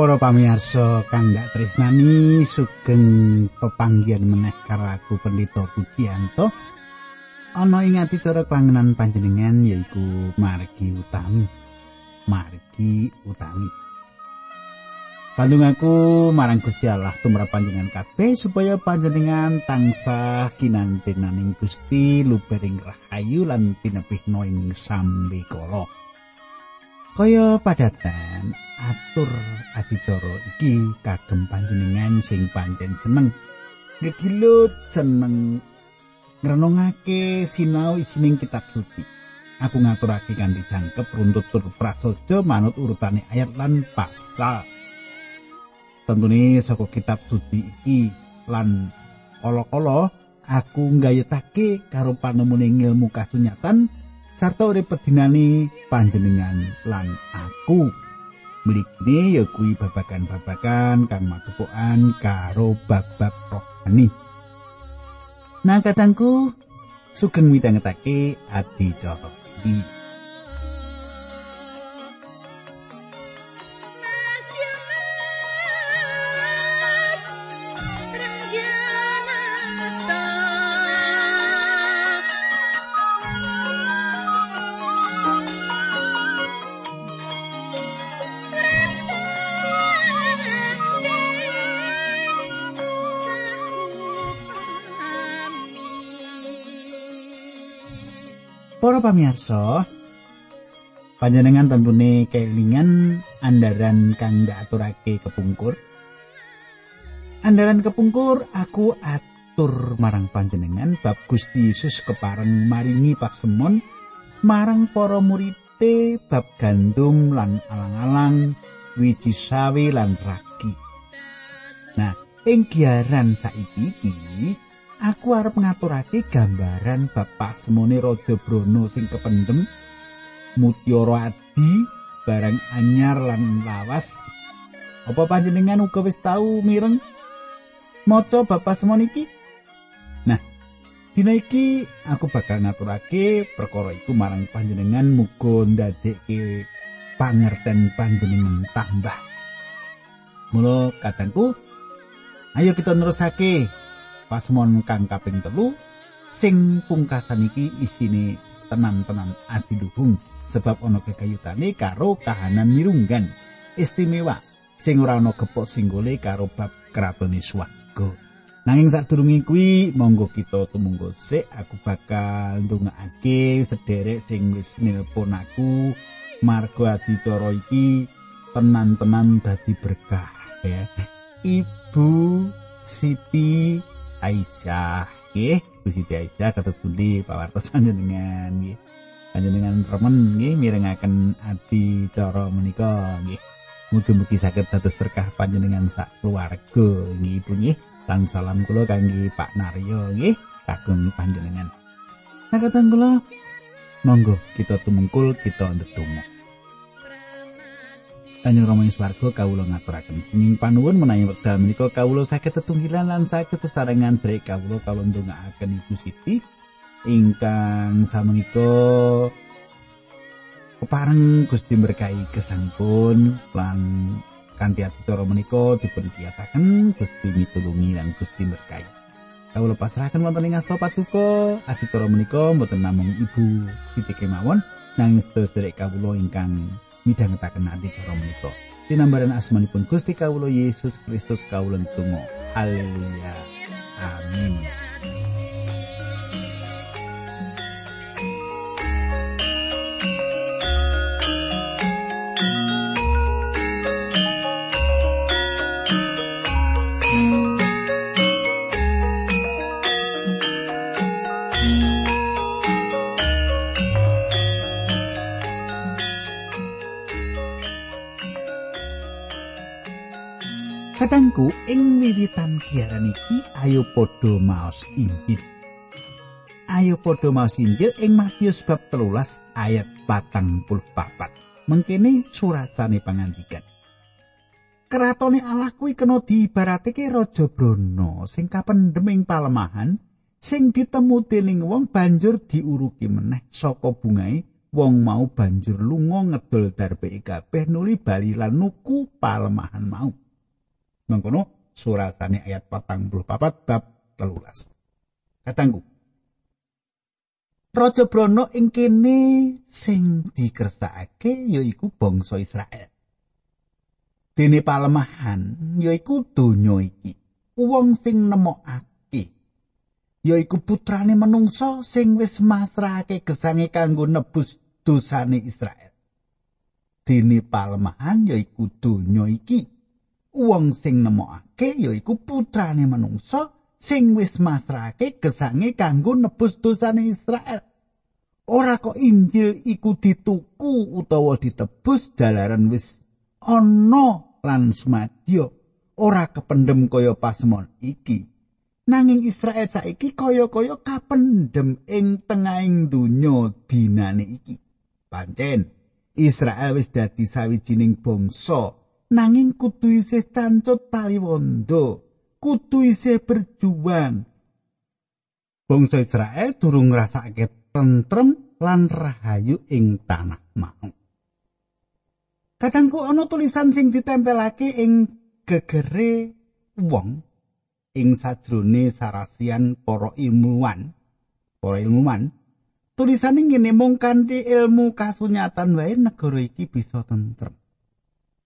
Para pamirsa kang dak tresnani sugeng pepanggihan meneh karo aku Pendito Pujianto. Ana ing ati cara pangenan panjenengan yaiku margi utami. Margi utami. Bandung aku marang Gusti Allah tumrap panjenengan kabeh supaya panjenengan tansah kinantenaning Gusti lubering rahayu lan tinepihno ing sambekala. Kaya padatan atur adicara iki kagem panjenengan sing pancen seneng. Ngegilut seneng ngrenungake sinau isining kitab suci. Aku ngaturake kanthi jangkep runtut tur prasaja manut urutane ayat lan pasal. Tentune saka kitab suci iki lan kala-kala aku nggayutake karo panemune ilmu kasunyatan sarta urip pedinane panjenengan lan aku mligine ya kuwi babagan-babagan kang magepokan karo bab-bab rohani. Nah kadangku sugeng midhangetake adicara iki. Para pamirsa, panjenengan tentune kelingan andaran kang aturake kepungkur. Andaran kepungkur aku atur marang panjenengan bab Gusti Yesus kepareng maringi pasemon marang para murite bab gandum lan alang-alang wiji sawi lan ragi. Nah, ing giaran saiki iki aku arep ngaturake gambaran bapak semone Raja Brono sing kependem Mutiara Adi barang anyar lan lawas. Apa panjenengan uga wis tau mireng? Maca bapak semone iki? Nah dina iki aku bakal ngaturake perkara iku marang panjenengan muga ndadekke pangerten panjenengan tambah. Mula katangku ayo kita nerusake pasmon kang kaping telu sing pungkasan iki isine tenan-tenan adiluhung sebab ana kekayutane karo kahanan mirunggan. Istimewa sing ora ana gepok singgole karo bab kratone swarga. Nanging sadurunge kuwi monggo kita tumunggo sik aku bakal ndongaake sederek sing wis nelpon aku. Marga adicara iki tenan-tenan dadi berkah ya. Ibu Siti Aisyah nggih Gusti Aisyah kados pundi pawartos panjenengan nggih. Panjenengan remen nggih mirengaken ati cara menika nggih. Mugi-mugi saged dados berkah panjenengan sak keluarga nggih Ibu nggih. Lan salam kula kangge Pak Naryo nggih kagem panjenengan. Nah, kula monggo kita tumungkul kita ndedonga Kanjeng Rama ing swarga kawula ngaturaken ing panuwun menawi wekdal menika kawula saged tetunggilan lan saged sesarengan srek kawula kawula ndongaaken Ibu Siti. Ingkang samenika kepareng Gusti berkahi kesangipun lan kanthi acara menika dipun kiyataken Gusti mitulungi lan Gusti berkahi. Kawula pasrahaken wonten ing asta paduka acara menika mboten namung Ibu Siti kemawon. Nanging sedherek kawula ingkang midhangetaken nanti cara menika. Tinambaran asmanipun Gusti Kawula Yesus Kristus kawula tunggu. Haleluya. Amin. Ayo padha maos Injil. Ayo padha maos Injil ing Matius bab 13 ayat 44. Mengkene suracane pangandikan. Keratone Allah kuwi kena diibaratake raja brana sing kapendhem ing palemahan sing ditemu dening wong banjur diuruki meneh saka bungae wong mau banjur lunga ngedol darbe kabeh nuli bali lan nuku palemahan mau. Mengkono surasane ayat 44 bab 13. Katangku. Raja Brono ing kene sing dikersakake yaiku bangsa Israel. Dene palemahan yaiku donya iki. Wong sing nemokake yaiku putrane menungsa sing wis masrahake gesange kanggo nebus dosane Israel. Dene palemahan yaiku donya iki. Wong sing nemokake yaiku putrane menungsa sing wis masrahake gesange kanggo nebus dosane Israel. Ora kok Injil iku dituku utawa ditebus dalaran wis ana lan sumadya ora kependem kaya pasemon iki. Nanging Israel saiki kaya-kaya kapendem ing tengahing donya dinane iki. Pancen Israel wis dadi sawijining bangsa nanging kudu isih cancut taliwondo. kudu isih berjuang. Bangsa Israel durung ngrasake tentrem lan rahayu ing tanah mau. Kadangku ana tulisan sing ditempelake ing gegere wong ing sajrone sarasian para ilmuwan. Para ilmuwan tulisane ngene mung kanthi ilmu kasunyatan wae negara iki bisa tentrem.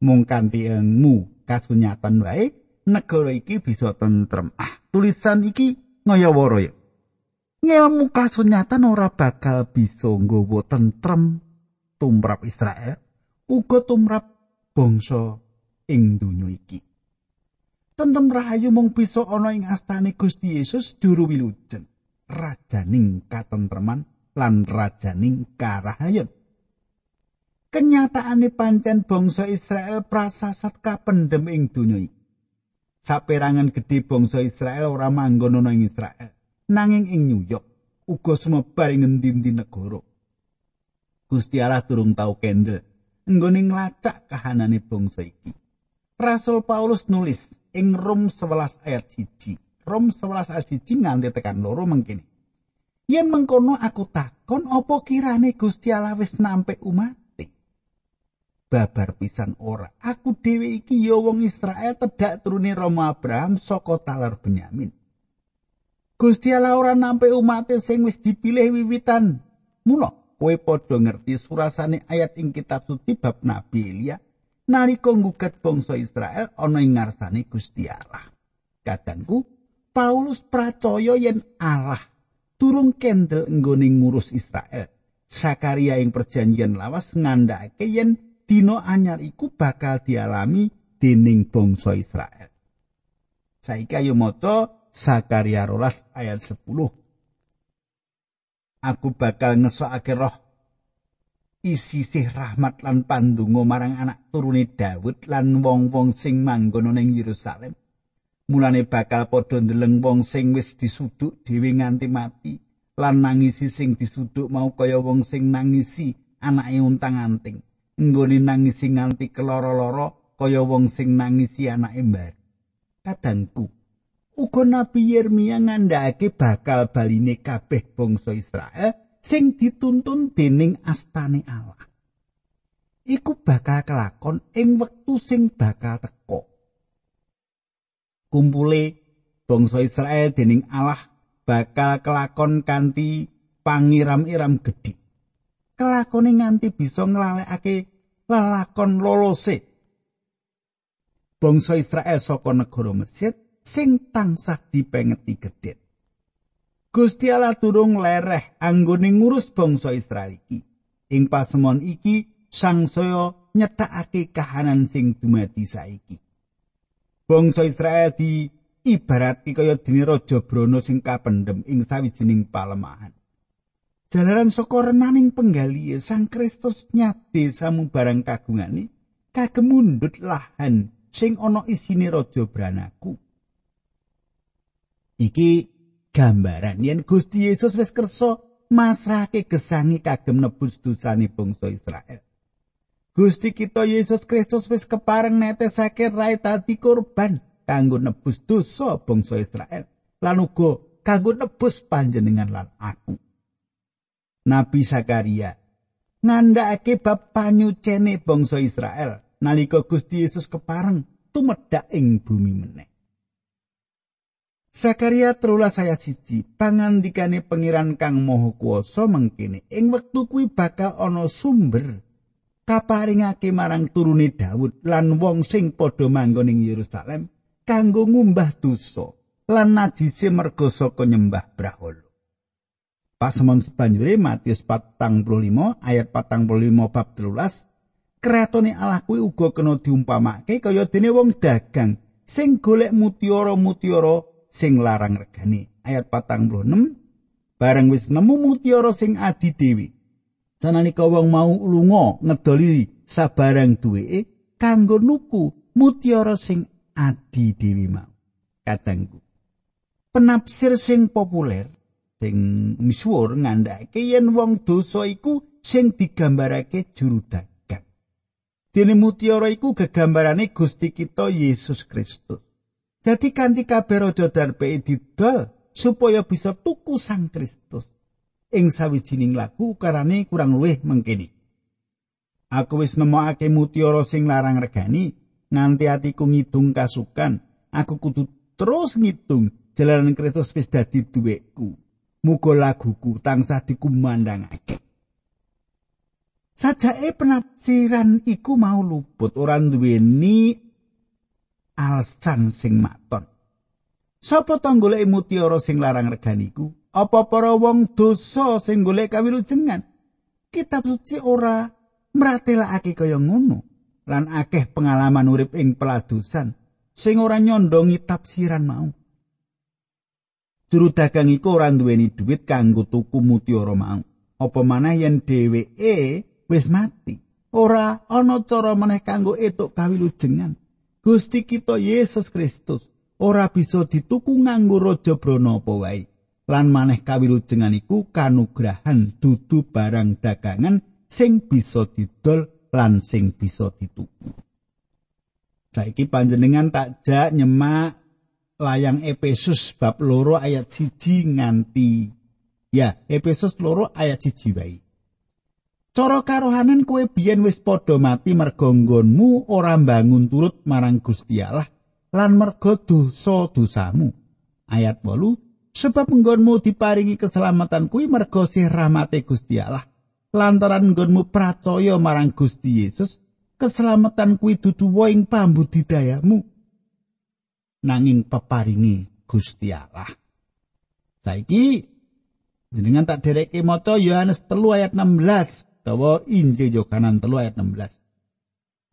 Mung kanthi ilmu kasunyatan wae negara iki bisa tentrem. Ah, tulisan iki ngayawara ya. Ngelmu kasunyatan ora bakal bisa nggawa tentrem tumrap Israel, uga tumrap bangsa ing donya iki. Tentrem rahayu mung bisa ana ing astane Gusti Yesus duru wilujeng, rajaning katentreman lan rajaning karahayon. Kenyataane pancen bangsa Israel prasasat kapendhem ing donya iki. saperangan gedhe bangsa Israel ora manggon ana ing Israel nanging ing New York uga sumebar ing ngendi-endi negara. Gusti Allah durung tau kendel nggone nglacak kahanane bangsa iki. Rasul Paulus nulis ing Rom 11 ayat 1 Rom 11 ayat 1 nganti tekan loro mengkini Yen mengkono aku takon apa kirane Gusti Allah wis nampe umat babar pisan ora. Aku dhewe iki ya wong Israel tedak turune Rama Abraham saka talar Benyamin. Gusti Allah ora nampe umat sing wis dipilih wiwitan. Mula kowe padha ngerti surasane ayat ing kitab suci bab Nabi Elia nalika ngugat bangsa Israel ana ing ngarsane Gusti Allah. Kadangku Paulus percaya yen Allah turung kendel nggone ngurus Israel. Sakaria ing perjanjian lawas ngandhake yen dina anyar iku bakal dialami dening bangsa Israel. Saiki ayo maca Sakaria rolas ayat 10. Aku bakal ngesokake roh isi sih rahmat lan pandungo marang anak turune Daud lan wong-wong sing manggon ning Yerusalem. Mulane bakal padha ndeleng wong sing wis disuduk dhewe nganti mati lan nangisi sing disuduk mau kaya wong sing nangisi anake untang-anting. Nggone nangisi nganti keloro-loro kaya wong sing nangisi anake mbar. Kadangku, uga Nabi Yeremia ngandhakake bakal baline kabeh bangsa Israel sing dituntun dening astane Allah. Iku bakal kelakon ing wektu sing bakal teko. Kumpule bangsa Israel dening Allah bakal kelakon kanthi pangiram-iram gedhe. Kelakone nganti bisa nglalekake lalakon lolose. Bangsa Israel saka negara Mesir sing tansah dipengeti gedhe. Gusti Allah durung lereh anggone ngurus bangsa Israel iki. Ing pasemon iki sangsaya nyethakake kahanan sing dumadi saiki. Bangsa Israel di ibarati kaya dene raja Brono sing kapendhem ing sawijining palemahan. Jalaran saka renaning penggali Sang Kristus nyade samubarang kagungane kagem mundhut lahan sing ana isine raja Branaku. Iki gambaran yen Gusti Yesus wis kersa masrahke gesangi kagem nebus dosane bangsa Israel. Gusti kita Yesus Kristus wis kepareng netesake rai dadi korban kanggo nebus dosa bangsa Israel lan uga kanggo nebus panjenengan lan aku. Nabi Sakaria ngandhakake bab panyucene bangsa Israel nalika Gusti Yesus kepareng tumedhak ing bumi meneh. Sakaria terulas saya siji pangandikane pangeran kang moho kuasa mengkini ing wektu kuwi bakal ana sumber kaparingake marang turune Daud lan wong sing padha manggon ing Yerusalem kanggo ngumbah dosa lan najise merga saka nyembah brahala. Pasemon sebanjure Matius 45 ayat 45 bab 13 Kratone Allah kuwi uga kena diumpamake kaya dene wong dagang sing golek mutiara-mutiara sing larang regane. Ayat 46 bareng wis nemu mutiara sing adi dewi. Sanalika wong mau lunga ngedoli sabarang duweke kanggo nuku mutiara sing adi dewi mau. Kadangku. Penafsir sing populer sing misuwur ngandhake yen wong dosa iku sing digambarake juru dagang. Dene mutiara iku gegambarane Gusti kita Yesus Kristus. Dadi kanthi kabeh raja darpe didol supaya bisa tuku Sang Kristus. Ing sawijining lagu karane kurang luwih mengkini. Aku wis nemokake mutiara sing larang regani nganti atiku ngidung kasukan. Aku kudu terus ngitung jalanan Kristus wis dadi duweku. Muga laguku tansah dikumandangake. Sajake penafsiran iku mau luput ora duweni alsan sing maton. Sapa to golek mutiara sing larang reganiku? Apa para wong dosa sing golek kawilujengan? Kitab suci ora mratelakake kaya ngono. Lan akeh pengalaman urip ing peladusan sing ora nyondongi tafsiran mau. Juru dagang iku ora duweni dhuwit kanggo tuku mutiara mau. Apa manah yen dheweke wis mati? Ora ana cara meneh kanggo etuk kawilujengan. Gusti kita Yesus Kristus ora bisa dituku nganggo raja brana apa wae. Lan maneh kawilujengan iku kanugrahan dudu barang dagangan sing bisa didol lan sing bisa dituku. Saiki panjenengan tak jak nyemak layang Efesus bab loro ayat siji nganti ya Efesus loro ayat siji wae. Cara karohanan kowe biyen wis padha mati merga nggonmu ora mbangun turut marang Gusti Allah lan merga dosa-dosamu. Ayat 8 Sebab nggonmu diparingi keselamatan kuwi merga sih rahmate Gusti Allah. Lantaran nggonmu percaya marang Gusti Yesus, keselamatan kuwi dudu woing pambudidayamu. Nanging peparingi Gusti Allah. Saiki jenengan tak dereke maca Yohanes 3 ayat 16. utawa Injil Yohanes 3 ayat 16.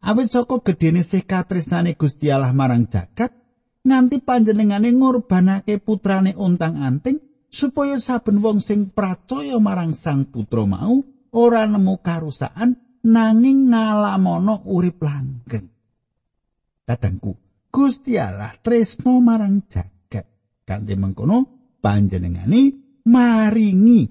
Awit saka gedene sih katresnane Gusti Allah marang jagat nganti panjenengane ngorbanake putrane untang-anting supaya saben wong sing percaya marang Sang Putra mau ora nemu karusaan nanging ngalamono urip langgeng. Kadangku, Gusti Allah tresno marang jagat kanthi mengkono panjenengane maringi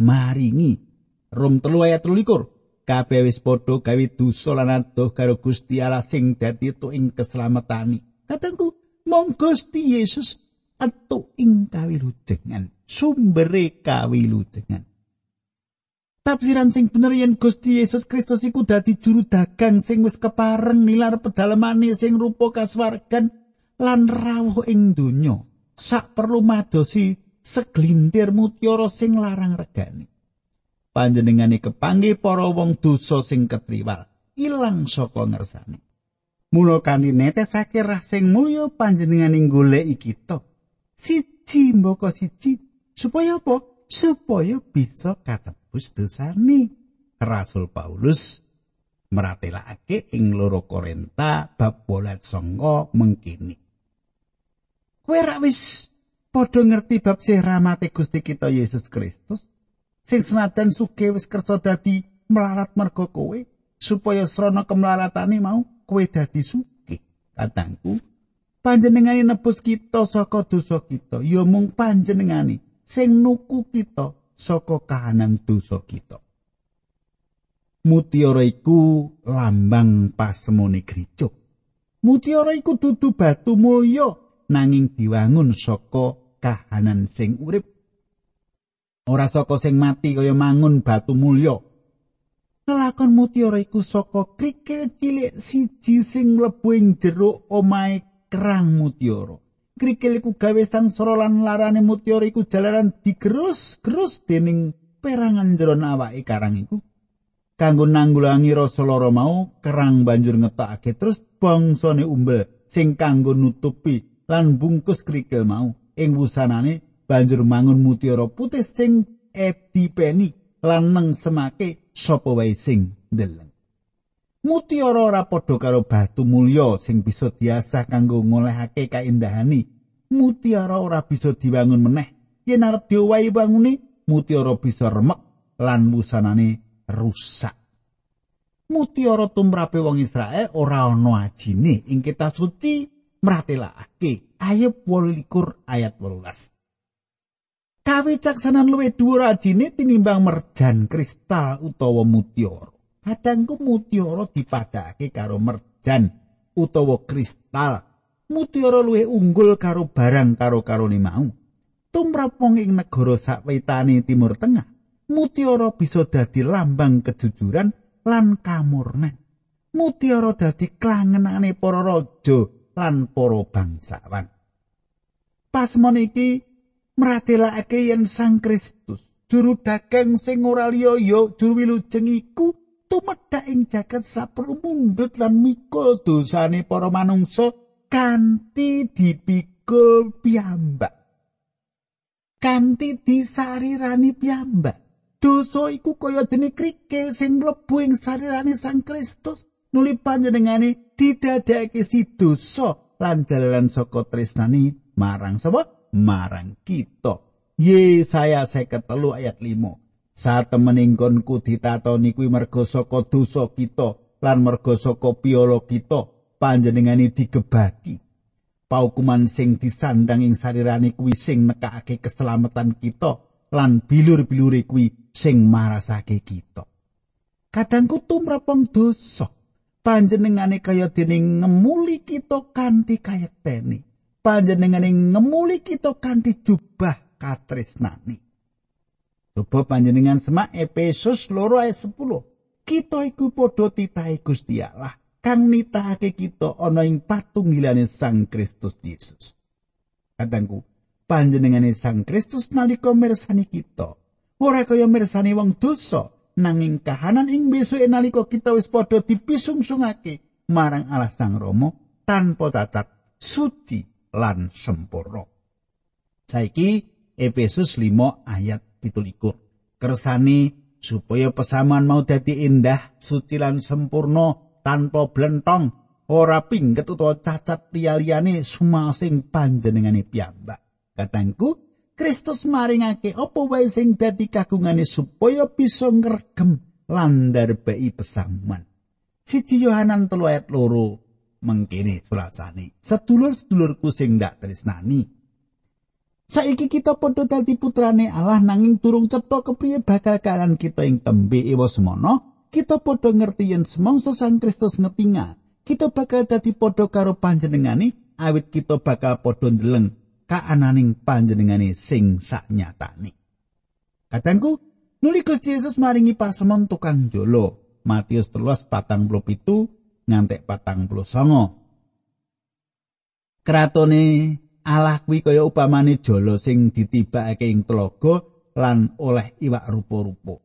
maringi Rom telu ayat telulikur. Kabeh wis padha gawe dosa lan adoh karo Gusti Allah sing dadi tu ing keselamatani. Katengku, mong Gusti Yesus atu ing kawilujengan, sumbere kawilujengan. Tafsiran sing bener yen Gusti Yesus Kristus iku dadi juru dagang sing wis kepareng nilar pedalemane sing rupa kaswargan lan rawuh ing donya. Sak perlu madosi seglintir mutiara sing larang regane. panjenengane kepanggih para wong dosa sing ketriwal ilang saka ngersane mula kanthi netesake rah sing mulya panjenengane golek kita siji mboko siji supaya apa supaya bisa katebus dosane Rasul Paulus meratelake ing loro Korinta bab 8 mengkini. Kowe ra wis padha ngerti bab sih rahmate Gusti kita Yesus Kristus sing senajan suge wis kersa dadi melarat merga kowe supaya srana kemlaratane mau kowe dadi suge katangku panjenengane nebus kita saka dosa kita ya mung panjenengane sing nuku kita saka kahanan dosa kita. Mutiara iku lambang pasemone gereja mutiara iku dudu batu mulya nanging diwangun saka kahanan sing urip. Ora saka sing mati kaya mangun batu mulya. Lelakon mutiara iku saka krikil cilik siji sing mlebu ing jero omahe kerang mutiara. Krikil iku gawe sangsara lan larane mutiara iku jalaran digerus-gerus dening perangan jeron awake karang iku. Kanggo nanggulangi rasa lara mau, kerang banjur ngetokake terus bangsane umbel sing kanggo nutupi lan bungkus krikil mau. Ing wusanane banjur mangun mutiara putih sing edipeni lan neng semake sapa wae sing ndeleng. Mutiara ora padha karo batu mulya sing bisa diasah kanggo ngolehake kaindahani. Mutiara ora bisa dibangun meneh. Yen arep diowahi bangune, mutiara bisa remek lan musanane rusak. Mutiara tumrape wong Israel ora ana ajine ing kitab suci mratelakake ayat 28 ayat 18. kawicaksanan luwih dhuwur ajine tinimbang merjan kristal utawa mutiara. Kadangku mutiara dipadhake karo merjan utawa kristal. Mutiara luwih unggul karo barang karo karone mau. Tumrap wong ing negara sakwetane Timur Tengah, mutiara bisa dadi lambang kejujuran lan kamurnan. Mutiara dadi klangenane para raja lan para bangsawan. Pasmon iki mratelakake yen Sang Kristus juru dagang sing ora liya ya juru wilujeng iku tumedhak ing jagat saperlu mundhut lan mikul dosane para manungsa kanthi dipikul piyambak kanthi disarirani piyambak dosa iku kaya dene krikil sing mlebu ing sarirane Sang Kristus nuli panjenengane didadekake si dosa lan jalaran saka tresnani marang sapa marang kita. Yesaya 53 ayat 5. Satemening konku ditatoni kuwi merga saka dosa kita lan merga saka piolo kita panjenengane digebaki. Paukuman sing disandang ing sarirane kuwi sing nekakake keselamatan kita lan bilur-bilure kuwi sing marasake kita. Kadangku tumrapong dosa panjenengane kaya dening ngemuli kita kanthi kayetene. panjenengane ngemuli kita kanthi jubah katresnani. Coba panjenengan semak Efesus loro ayat 10. Kita iku padha titahe Gusti Allah kang nitahake kita ana ing patunggilane Sang Kristus Yesus. Kadangku, panjenengane Sang Kristus nalika mirsani kita, ora kaya mirsani wong dosa, nanging kahanan ing besuke nalika kita wis padha dipisungsungake marang Allah Sang Rama tanpa cacat, suci lan sempurna. Saiki Efesus 5 ayat 17. Kersane supaya pesamuan mau dadi indah, suci lan sempurna tanpa blentong, ora pingget utawa cacat liyane sumasing panjenengane piyambak. Katangku, Kristus maringake apa wae sing dadi kagungane supaya bisa ngregem lan ndarbeki pesamuan. Siji Yohanan 3 ayat loro mengkene surasane sedulur-sedulurku sing ndak tresnani saiki kita padha dadi putrane Allah nanging durung cetha kepriye bakal kalan kita ing tembe ewa semono kita padha ngerti yen semangsa Sang Kristus ngetinga kita bakal dadi padha karo panjenengane. Awit kita bakal padha ndeleng kaananing panjenengane sing saknyatane. Kadangku nuli Gusti Yesus maringi pasemon tukang jolo Matius 13 patang pitu ngantek patang puluh songo. Kratone Allah kuwi kaya upamane jolo sing ditibakake ing telaga lan oleh iwak rupa-rupa.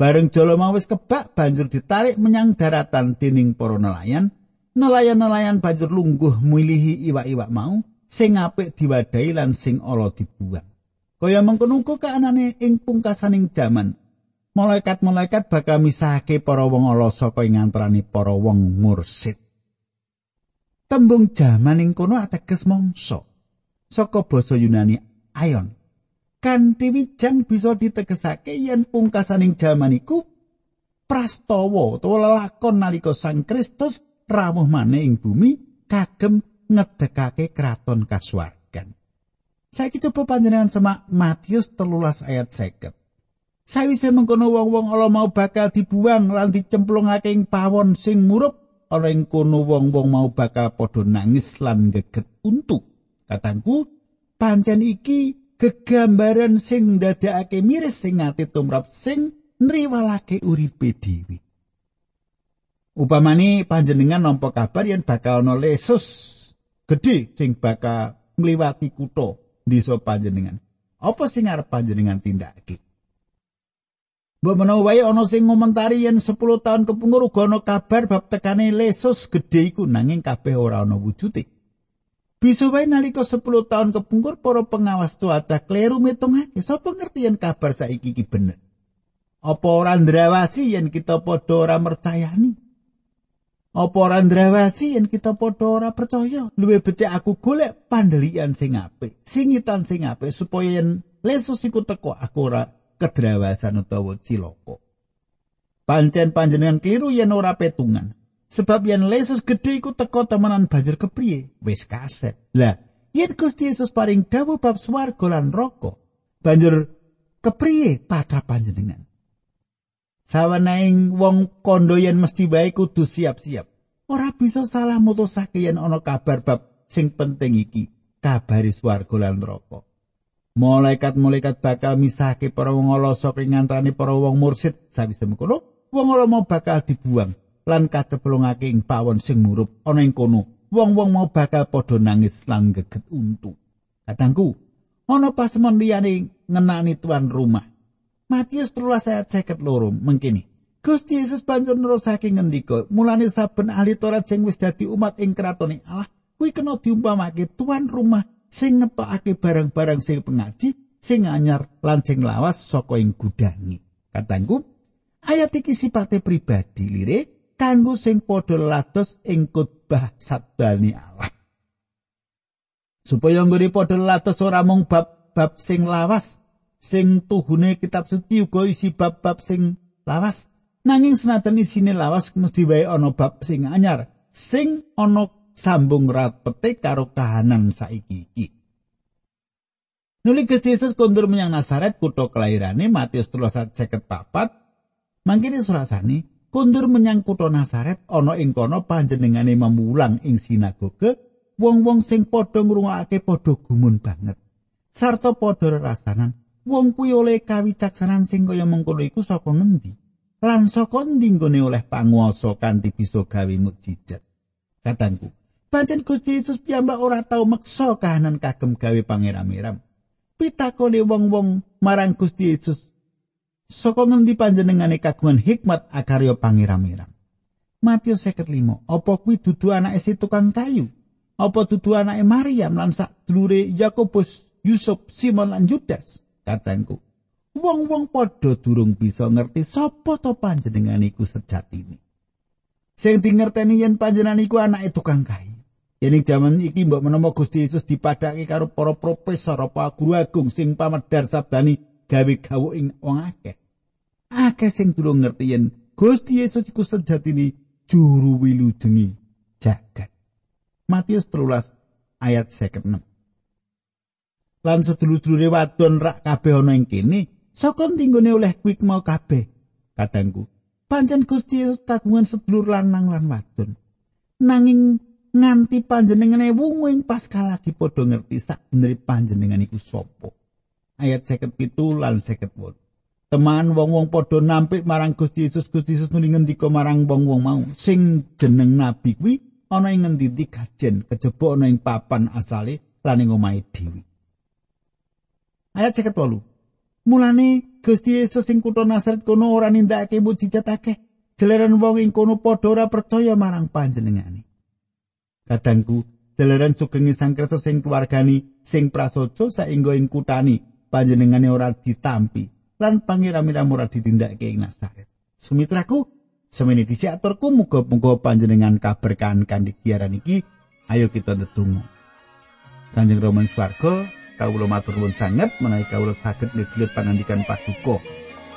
Bareng jolo mau wis kebak banjur ditarik menyang daratan dening para nelayan. Nelayan-nelayan banjur lungguh milihi iwak-iwak mau sing apik diwadahi lan sing ala dibuang. Kaya mengkono uga kaanane ing pungkasaning jaman malaikat-malaikat bakal misahake para wong ala saka ing antaraning para wong mursid. Tembung jaman ing kono ateges mangsa. Saka basa Yunani aion. Kanthi wijang bisa ditegesake yen pungkasaning jaman iku prastawa utawa lelakon nalika Sang Kristus rawuh maneh ing bumi kagem ngedekake kraton kasuwargan. Saiki coba panjenengan semak Matius 13 ayat 50. Sawise mengkono wong-wong ala mau bakal dibuang lan dicemplungake ing pawon sing murup, ana ing kono wong-wong mau bakal padha nangis lan geget untu. Katangku, pancen iki gegambaran sing ndadekake miris sing ati tumrap sing nriwalake uripe dhewe. Upamane panjenengan nampa kabar yen bakal ana lesus gedhe sing bakal ngliwati kutha desa panjenengan. Apa sing arep panjenengan tindakake? Mbok menawa wae ana sing ngomentari yen 10 tahun kepungkur uga ana kabar bab tekane lesus gedhe iku nanging kabeh ora ana wujude. Bisa wae nalika 10 tahun kepungkur para pengawas cuaca kleru mitungake sapa ngerti yen kabar saiki iki bener. Apa ora ndrawasi yen kita padha ora mercayani? Apa ora ndrawasi yen kita padha ora percaya? Luwe becik aku golek pandelian sing apik, singitan sing apik supaya yen lesus iku teko aku ora kedrawasan utawa cilaka. Pancen panjenengan kliru yen ora petungan. Sebab yen Yesus gedhe iku teka temenan banjur kepriye? Wis kaset. Lah, yen Gusti Yesus paring dawuh bab swarga lan neraka, banjur kepriye patra panjenengan? Saweneing wong kondo yen mesti bae kudu siap-siap. Ora bisa salah mutusake yen ana kabar bab sing penting iki, kabari swarga lan neraka. Malaikat-malaikat bakal misahke para wong ala saka ngantrane para wong mursid sawise mengkono wong ala mau bakal dibuang lan kaceplungake ing pawon sing murup ana ing kono. Wong-wong mau bakal padha nangis lan geget untu. Katangku ana pasemon liyane ngenani tuan rumah. Matius 13 ayat 52 mengkini Gusti Yesus banjur nerusake ngendika mulane saben ahli Taurat sing wis dadi umat ing kratone Allah kuwi kena diumpamake tuan rumah sing ngetokake barang-barang sing pengaji, sing anyar lan sing lawas saka ing gudangi. Katangku, ayat iki sipate pribadi lire kanggo sing padha lados ing khotbah sabdani Allah. Supaya nggone padha lados ora mung bab-bab sing lawas, sing tuhune kitab suci uga isi bab-bab sing lawas. Nanging senajan isine lawas mesti wae ana bab sing anyar, sing ana sambung rapete karo kahanan saiki iki. Nuli Gusti Yesus kondur menyang Nazaret kutha kelahirane Matius 3:54 mangkene surasane kondur menyang kutha Nazaret ana ing kono panjenengane memulang ing sinagoge wong-wong sing padha ngrungokake padha gumun banget sarta padha rasanan wong kuwi oleh kawicaksanan sing kaya mengkono iku saka ngendi lan saka ndi oleh panguwasa kanthi bisa gawe mukjizat katangku Pancen Gusti Yesus piyambak ora tau meksa kahanan kagem gawe pangeram-eram. Pitakone wong-wong marang Gusti Yesus. Saka ngendi panjenengane kagungan hikmat akarya pangeram-eram? Matius 55. Apa kuwi dudu anake si tukang kayu? Apa dudu anake Maryam lan sak dulure Yakobus, Yusuf, Simon lan Judas? Katengku. Wong-wong padha durung bisa ngerti sapa to panjenengane iku sejatine. Sing dingerteni yen panjenengan iku anake tukang kayu. Yen jaman iki mbok menawa Gusti Yesus dipadhake karo para profesor apa guru agung sing pamedar sabdani gawe gawe ing wong akeh. Akeh sing durung ngerti yen Gusti Yesus iku sejatine juru wilujengi jagat. Matius 13 ayat 56. Lan sedulur-dulure wadon rak kabeh ana ing kene, saka tinggone oleh kuwi mau kabeh. Kadangku, pancen Gusti Yesus kagungan sedulur lanang lan wadon. Nanging nganti panjenengane wungu ing pasca lagi padha ngerti sak beneri panjenengan iku sapa. Ayat 57 lan 58. Teman wong-wong padha nampik marang Gusti Yesus, Gusti Yesus nuli ngendika marang wong-wong mau, sing jeneng nabi kuwi ana ing ngendi kajen kejaba ana ing papan asale lan ing omahe dhewe. Ayat 58. Mulane Gusti Yesus sing kutha Nazaret kono ora nindakake mujizat akeh. Jeleran wong ing kono padha ora percaya marang panjenengane. Kadangku, dalaran sugeng Sang Kristus sing keluargani sing prasaja saengga ing kutani panjenengane ora ditampi lan ora ditindakake ing Nazaret. Sumitraku, semene disiaturku muga-muga panjenengan kaberkahan kanthi kiaran iki. Ayo kita ndedonga. Kanjeng Rama swarga, kawula matur nuwun sanget menawi kawula saged ngegelut pangandikan paduka.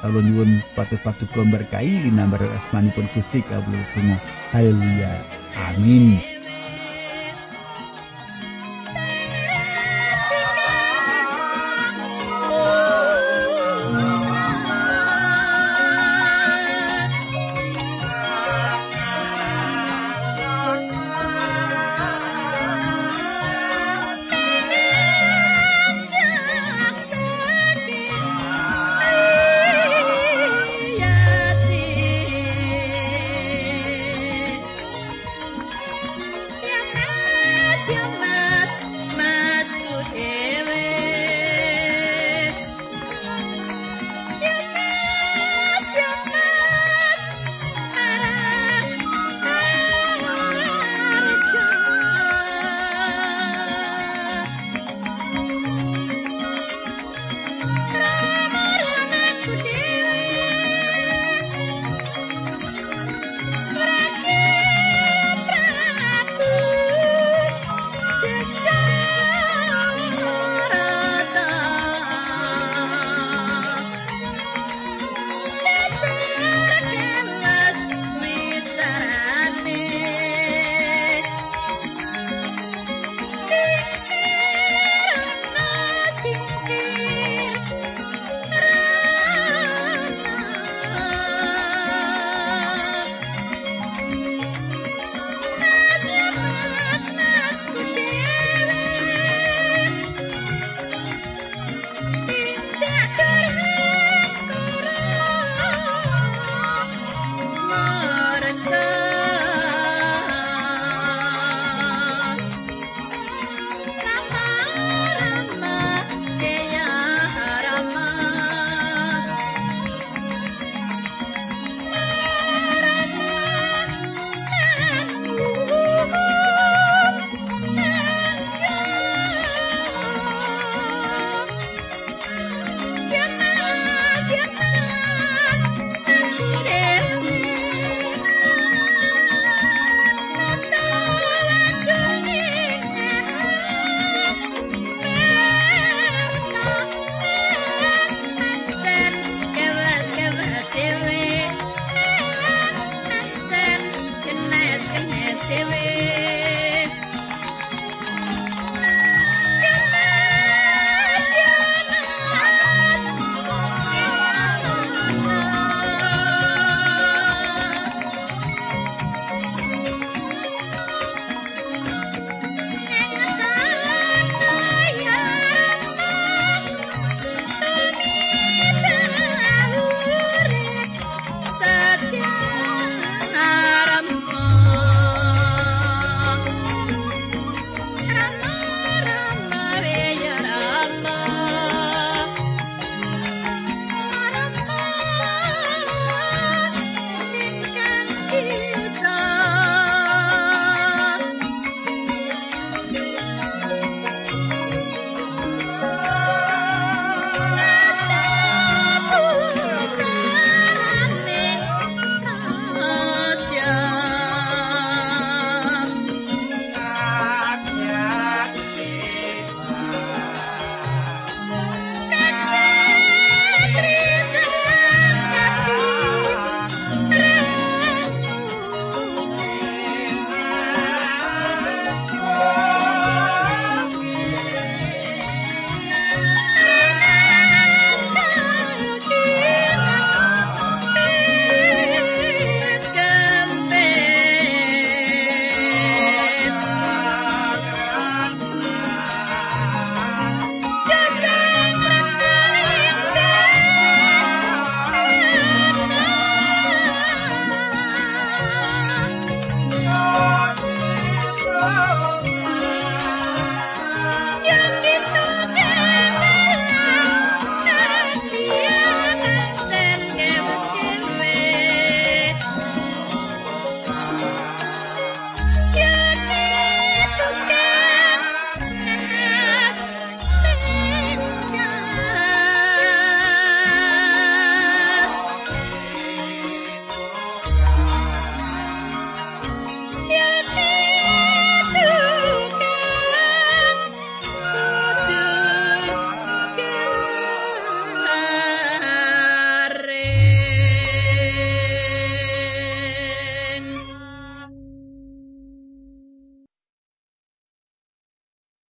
Kawula nyuwun patus paduka berkahi linambar asmanipun Gusti kawula. Haleluya. Amin.